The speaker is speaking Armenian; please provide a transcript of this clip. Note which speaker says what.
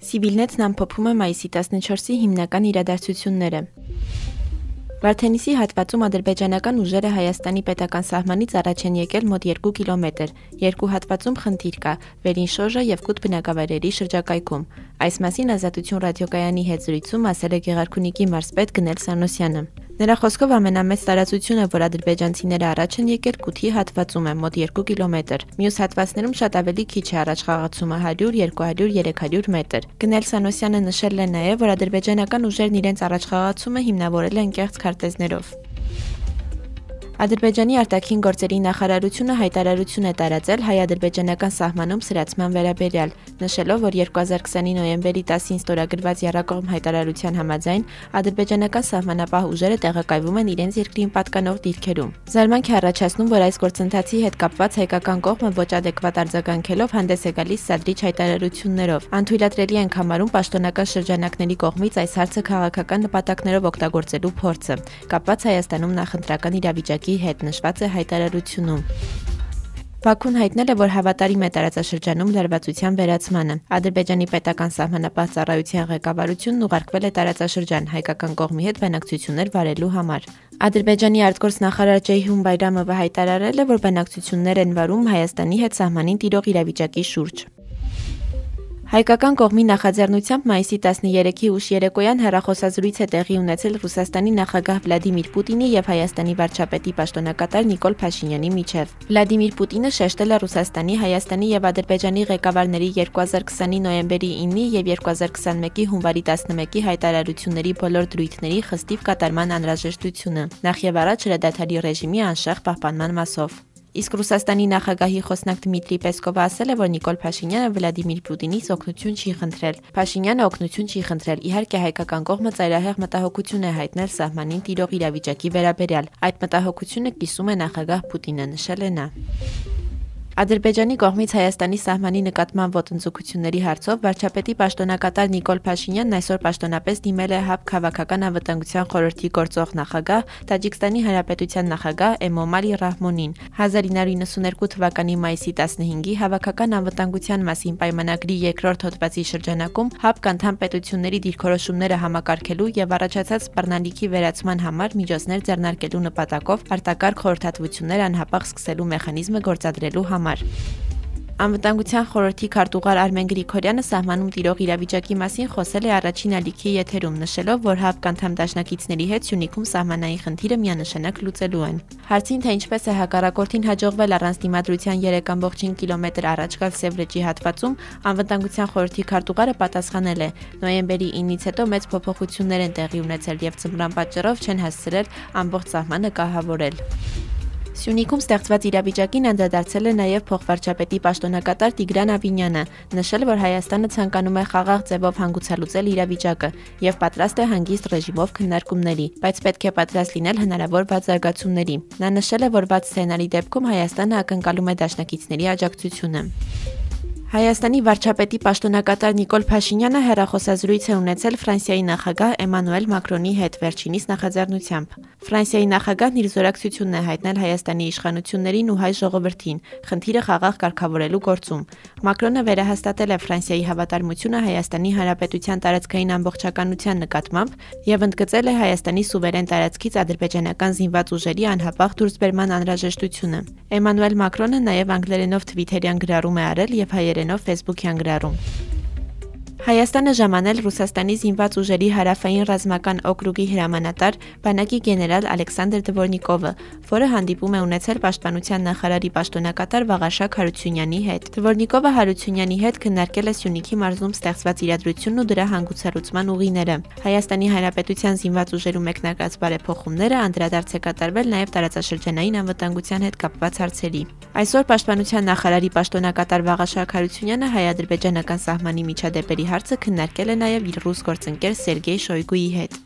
Speaker 1: Սիվիլնետն ամփոփում է մայիսի 14-ի հիմնական իրադարձությունները։ Վարդենիսի հատվածում ադրբեջանական ուժերը Հայաստանի պետական սահմանից առաջ են եկել մոտ 2 կիլոմետր։ Երկու հատվածում խնդիր կա՝ Վերին Շոժը եւ Կուտ բնակավայրերի շրջակայքում։ Այս մասին Ազատություն ռադիոկայանի հետ զրույցում ասել է Գեղարքունիքի մարզպետ Գնել Սանոսյանը։ Նրա խոսքով ամենամեծ տարածությունը, որ ադրբեջանցիները առաջ են եկել Կութի հատվածում է մոտ 2 կիլոմետր։ Մյուս հատվածներում շատ ավելի քիչ է առաջ խաղացումը 100, 200, 300 մետր։ Գնել Սանոսյանը նշել է նաև, որ ադրբեջանական ուժերն իրենց առաջխաղացումը հիմնավորել են կեղծ քարտեզներով։ Ադրբեջանի արտաքին գործերի նախարարությունը հայտարարություն է տարածել հայ-ադրբեջանական սահմանում սրացման վերաբերյալ, նշելով, որ 2020-ի նոյեմբերի 10-ին ստորագրված Եռակողմ հայտարարության համաձայն ադրբեջանական սահմանապահ ուժերը տեղակայվում են իրենց երկրին պատկանող դիրքերում։ Զարմանք է առաջացնում, որ այս գործընթացի հետ կապված հայկական կողմը ոչ adekvat արձագանքելով հանդես է գալիս սադրիչ հայտարարություններով։ Անթույլատրելի են համարում պաշտոնական շրջանակների կողմից այս հարցը քաղաքական նպատակներով օգտագործելու փորձը, կապված Հայաստանում նախընտրական իրավիճակի բանակի հետ նշված է հայտարարությունում։ Բաքուն հայտնել է, որ հավատարիմ է տարածաշրջանում լարվածության վերացմանը։ Ադրբեջանի պետական սահմանապահ ծառայության ղեկավարությունն ուղարկվել է տարածաշրջան հայկական կողմի հետ բանակցություններ վարելու համար։ Ադրբեջանի արտգործնախարար Ջեյհուն Բայրամովը հայտարարել է, որ բանակցություններ են վարում Հայաստանի հետ սահմանին տիրող իրավիճակի շուրջ։ Հայկական կողմի նախաձեռնությամբ մայիսի 13-ի ուշ երեկոյան հեռախոսազրույց է տեղի ունեցել Ռուսաստանի նախագահ Վլադիմիր Պուտինի եւ Հայաստանի վարչապետի պաշտոնակատար Նիկոլ Փաշինյանի միջև։ Վլադիմիր Պուտինը շեշտել է Ռուսաստանի, Հայաստանի եւ Ադրբեջանի ղեկավարների 2020-ի նոյեմբերի 9-ի եւ 2021-ի հունվարի 11-ի հայտարարությունների բոլոր դրույթների խստիվ կատարման անհրաժեշտությունը։ Նախ եւ առաջ հրադադարի ռեժիմի անշեղ պահպանման մասով։ Իսկ Ռուսաստանի նախագահի խոսնակ Դմիտրի Պեսկովը ասել է, որ Նիկոլ Փաշինյանը Վլադիմիր Պուտինից օգնություն չի խնդրել։ Փաշինյանը օգնություն չի խնդրել։ Իհարկե հայկական կողմը ծայրահեղ մտահոգություն է հայտնել սահմանին տիրող իրավիճակի վերաբերյալ։ Այդ մտահոգությունը կիսում է նախագահ Պուտինը, նշել է նա։ Ադրբեջանի կողմից Հայաստանի սահմանի նկատմամբ ոտնձգությունների հարցով վարչապետի պաշտոնակատար Նիկոլ Փաշինյանն այսօր պաշտոնապես դիմել է ՀԱԲ քաղաքական անվտանգության խորհրդի գործող նախագահ Տաջիկստանի Հանրապետության նախագահ Էմոմալի Ռահմոնին 1992 թվականի մայիսի 15-ի հավաքական անվտանգության մասին պայմանագրի երկրորդ հոդվածի շրջանակում ՀԱԲ անդամ պետությունների դիրքորոշումները համակարգելու եւ առաջացած սպառնալիքի վերացման համար միջոցներ ձեռնարկելու նպատակով արտակարգ խորհրդատվություններ անհապաղ սկսելու մեխանիզմը գործադրելու համար համար։ Անվտանգության խորհրդի քարտուղար Արմեն Գրիգորյանը սահմանում տիրող իրավիճակի մասին խոսել է առաջին ալիքի եթերում, նշելով, որ հապկանդամ դաշնակիցների հետ Սյունիքում սահմանային խնդիրը միանշանակ լուծելու են։ Հարցին թե ինչպես է հակառակորդին հաջողվել առանց դիմադրության 3.5 կիլոմետր առաջ գալ Սևրեջի հատվածում, անվտանգության խորհրդի քարտուղարը պատասխանել է. նոյեմբերի 9-ից հետո մեծ փոփոխություններ են տեղի ունեցել եւ ծմրան պատճառով չեն հասցրել ամբողջ սահմանը կահավորել։ Սյունիքում ստեղծված իրավիճակին անդրադարձել է նաև փոխվարչապետի պաշտոնակատար Տիգրան Ավինյանը, նշել, որ Հայաստանը ցանկանում է խաղաղ ձևով հանգուցալուծել իրավիճակը եւ պատրաստ է հանգիստ ռեժիմով քննարկումների, բայց պետք է պատրաստ լինել հնարավոր վատ զարգացումների։ Նա նշել է, որ վատ սցենարի դեպքում Հայաստանը ակնկալում է դաշնակիցների աջակցությունը։ Հայաստանի վարչապետի պաշտոնակատար Նիկոլ Փաշինյանը հերախոսազրույց է ունեցել Ֆրանսիայի նախագահ Էմանուել Մակրոնի հետ վերջինիս նախաձեռնությամբ։ Ֆրանսիայի նախագահն իր զորակցությունն է հայտնել Հայաստանի իշխանություններին ու հայ ժողովրդին խնդիրը խաղաղ կարգավորելու գործում։ Մակրոնը վերահաստատել է Ֆրանսիայի հավատարմությունը Հայաստանի Հանրապետության տարածքային ամբողջականության նկատմամբ եւ ընդգծել է Հայաստանի սուվերեն տարածքից ադրբեջանական զինված ուժերի անհապաղ դուրսբերման անհրաժեշտությունը։ Էմանուել Մակրոնը նաեւ անգլերենով Twitter-յան գրառում է արել եւ հայերեն հայերենով Facebook-յան գրառում։ Հայաստանը ժամանել Ռուսաստանի զինված ուժերի հարավային ռազմական օկրուգի հրամանատար բանակի գեներալ Ալեքսանդր Դվորնիկովը, որը հանդիպում է ունեցել պաշտպանության նախարարի պաշտոնակատար Վաղաշակ Հարությունյանի հետ։ Դվորնիկովը Հարությունյանի հետ քննարկել է Սյունիքի մարզում ստեղծված իրադրությունն ու դրա հանգուցալուծման ուղիները։ Հայաստանի Հանրապետության զինված ուժերում մեկնարկած բարեփոխումները անդրադարձ է կատարվել նաև տարածաշրջանային անվտանգության հետ կապված հարցերի։ Այսօր պաշտպանության նախարարի պաշտոնակատար Վաղաշակ Հարությունյանը հայ-ադրբեջանական սահմանի միջադեպերի հարցը քննարկել է նաև իր ռուս գործընկեր Սերգեյ Շոյգուի հետ։